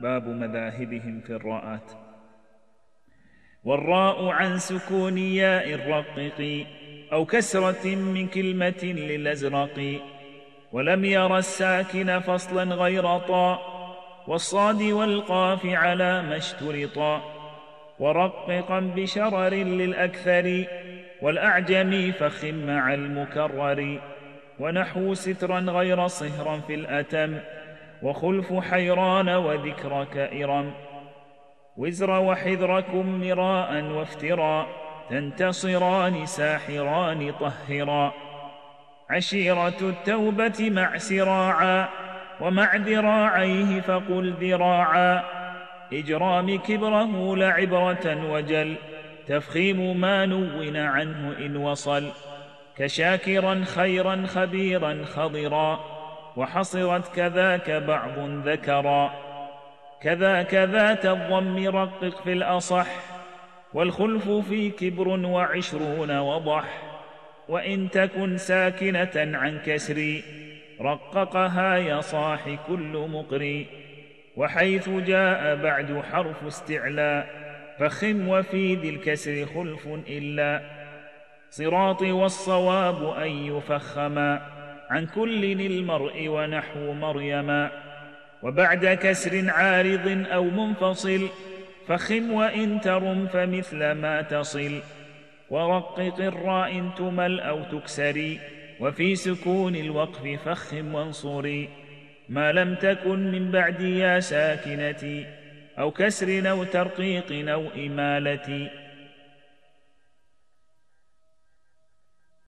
باب مذاهبهم في الراءات. والراء عن سكون ياء الرقق أو كسرة من كلمة للأزرق. ولم ير الساكن فصلا غير طاء. والصاد والقاف على ما اشترطا ورققا بشرر للأكثر. والأعجم فخم مع المكرر. ونحو سترا غير صهرا في الأتم. وخلف حيران وذكرك إرم وزر وحذركم مراء وافتراء تنتصران ساحران طهرا عشيرة التوبة مع سراعا ومع ذراعيه فقل ذراعا إجرام كبره لعبرة وجل تفخيم ما نون عنه إن وصل كشاكرا خيرا خبيرا خضرا وحصرت كذاك بعض ذكرا. كذاك ذات الضم رقق في الأصح والخلف في كبر وعشرون وضح. وإن تكن ساكنة عن كسر رققها يا صاح كل مقري. وحيث جاء بعد حرف استعلاء فخم وفي ذي الكسر خلف إلا. صراط والصواب أن يفخما. عن كل المرء ونحو مريما وبعد كسر عارض أو منفصل فخم وإن ترم فمثل ما تصل. ورقق الراء تمل أو تكسري وفي سكون الوقف فخم وانصري. ما لم تكن من بعد يا ساكنتي أو كسر أو ترقيق أو إمالة